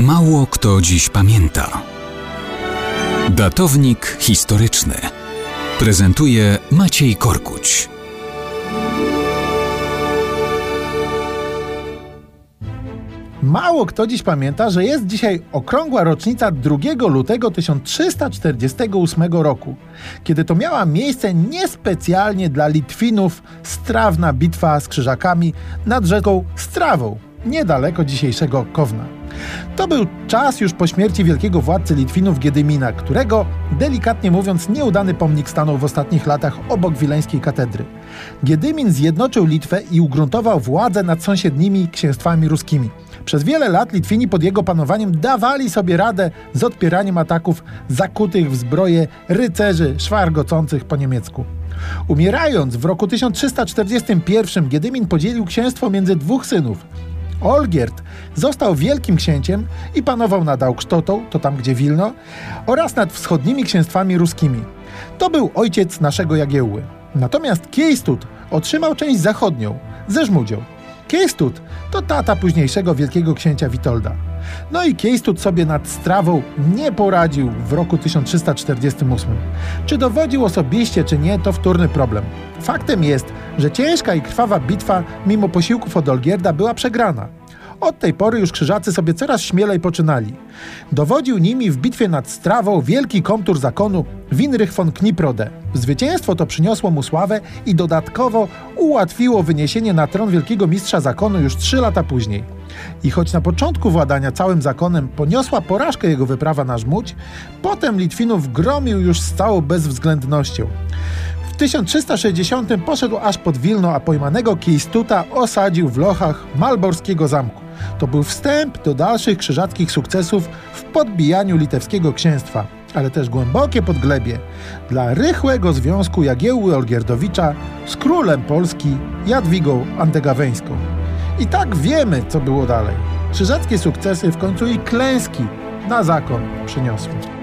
Mało kto dziś pamięta. Datownik historyczny prezentuje Maciej Korkuć. Mało kto dziś pamięta, że jest dzisiaj okrągła rocznica 2 lutego 1348 roku, kiedy to miała miejsce niespecjalnie dla Litwinów strawna bitwa z krzyżakami nad rzeką Strawą, niedaleko dzisiejszego Kowna. To był czas już po śmierci wielkiego władcy Litwinów Giedymina, którego, delikatnie mówiąc, nieudany pomnik stanął w ostatnich latach obok wileńskiej katedry. Giedymin zjednoczył Litwę i ugruntował władzę nad sąsiednimi księstwami ruskimi. Przez wiele lat Litwini pod jego panowaniem dawali sobie radę z odpieraniem ataków zakutych w zbroje rycerzy szwargocących po niemiecku. Umierając w roku 1341 Giedymin podzielił księstwo między dwóch synów. Olgierd został wielkim księciem i panował nad Augsztotą, to tam gdzie Wilno, oraz nad wschodnimi księstwami ruskimi. To był ojciec naszego Jagiełły. Natomiast Kiejstud otrzymał część zachodnią, ze Żmudzią. Kiejstud to tata późniejszego wielkiego księcia Witolda. No i Kiejstud sobie nad Strawą nie poradził w roku 1348. Czy dowodził osobiście, czy nie, to wtórny problem. Faktem jest, że ciężka i krwawa bitwa, mimo posiłków od Olgierda, była przegrana. Od tej pory już krzyżacy sobie coraz śmielej poczynali. Dowodził nimi w bitwie nad Strawą wielki komtur zakonu Winrych von Kniprode. Zwycięstwo to przyniosło mu sławę i dodatkowo ułatwiło wyniesienie na tron wielkiego mistrza zakonu już trzy lata później. I choć na początku władania całym zakonem poniosła porażkę jego wyprawa na Żmudź, potem Litwinów gromił już z całą bezwzględnością. W 1360 poszedł aż pod Wilno, a pojmanego Kiejstuta osadził w lochach malborskiego zamku. To był wstęp do dalszych krzyżackich sukcesów w podbijaniu litewskiego księstwa, ale też głębokie podglebie dla rychłego związku Jagiełły Olgierdowicza z królem Polski Jadwigą Andegaweńską. I tak wiemy, co było dalej. Krzyżackie sukcesy w końcu i klęski na zakon przyniosły.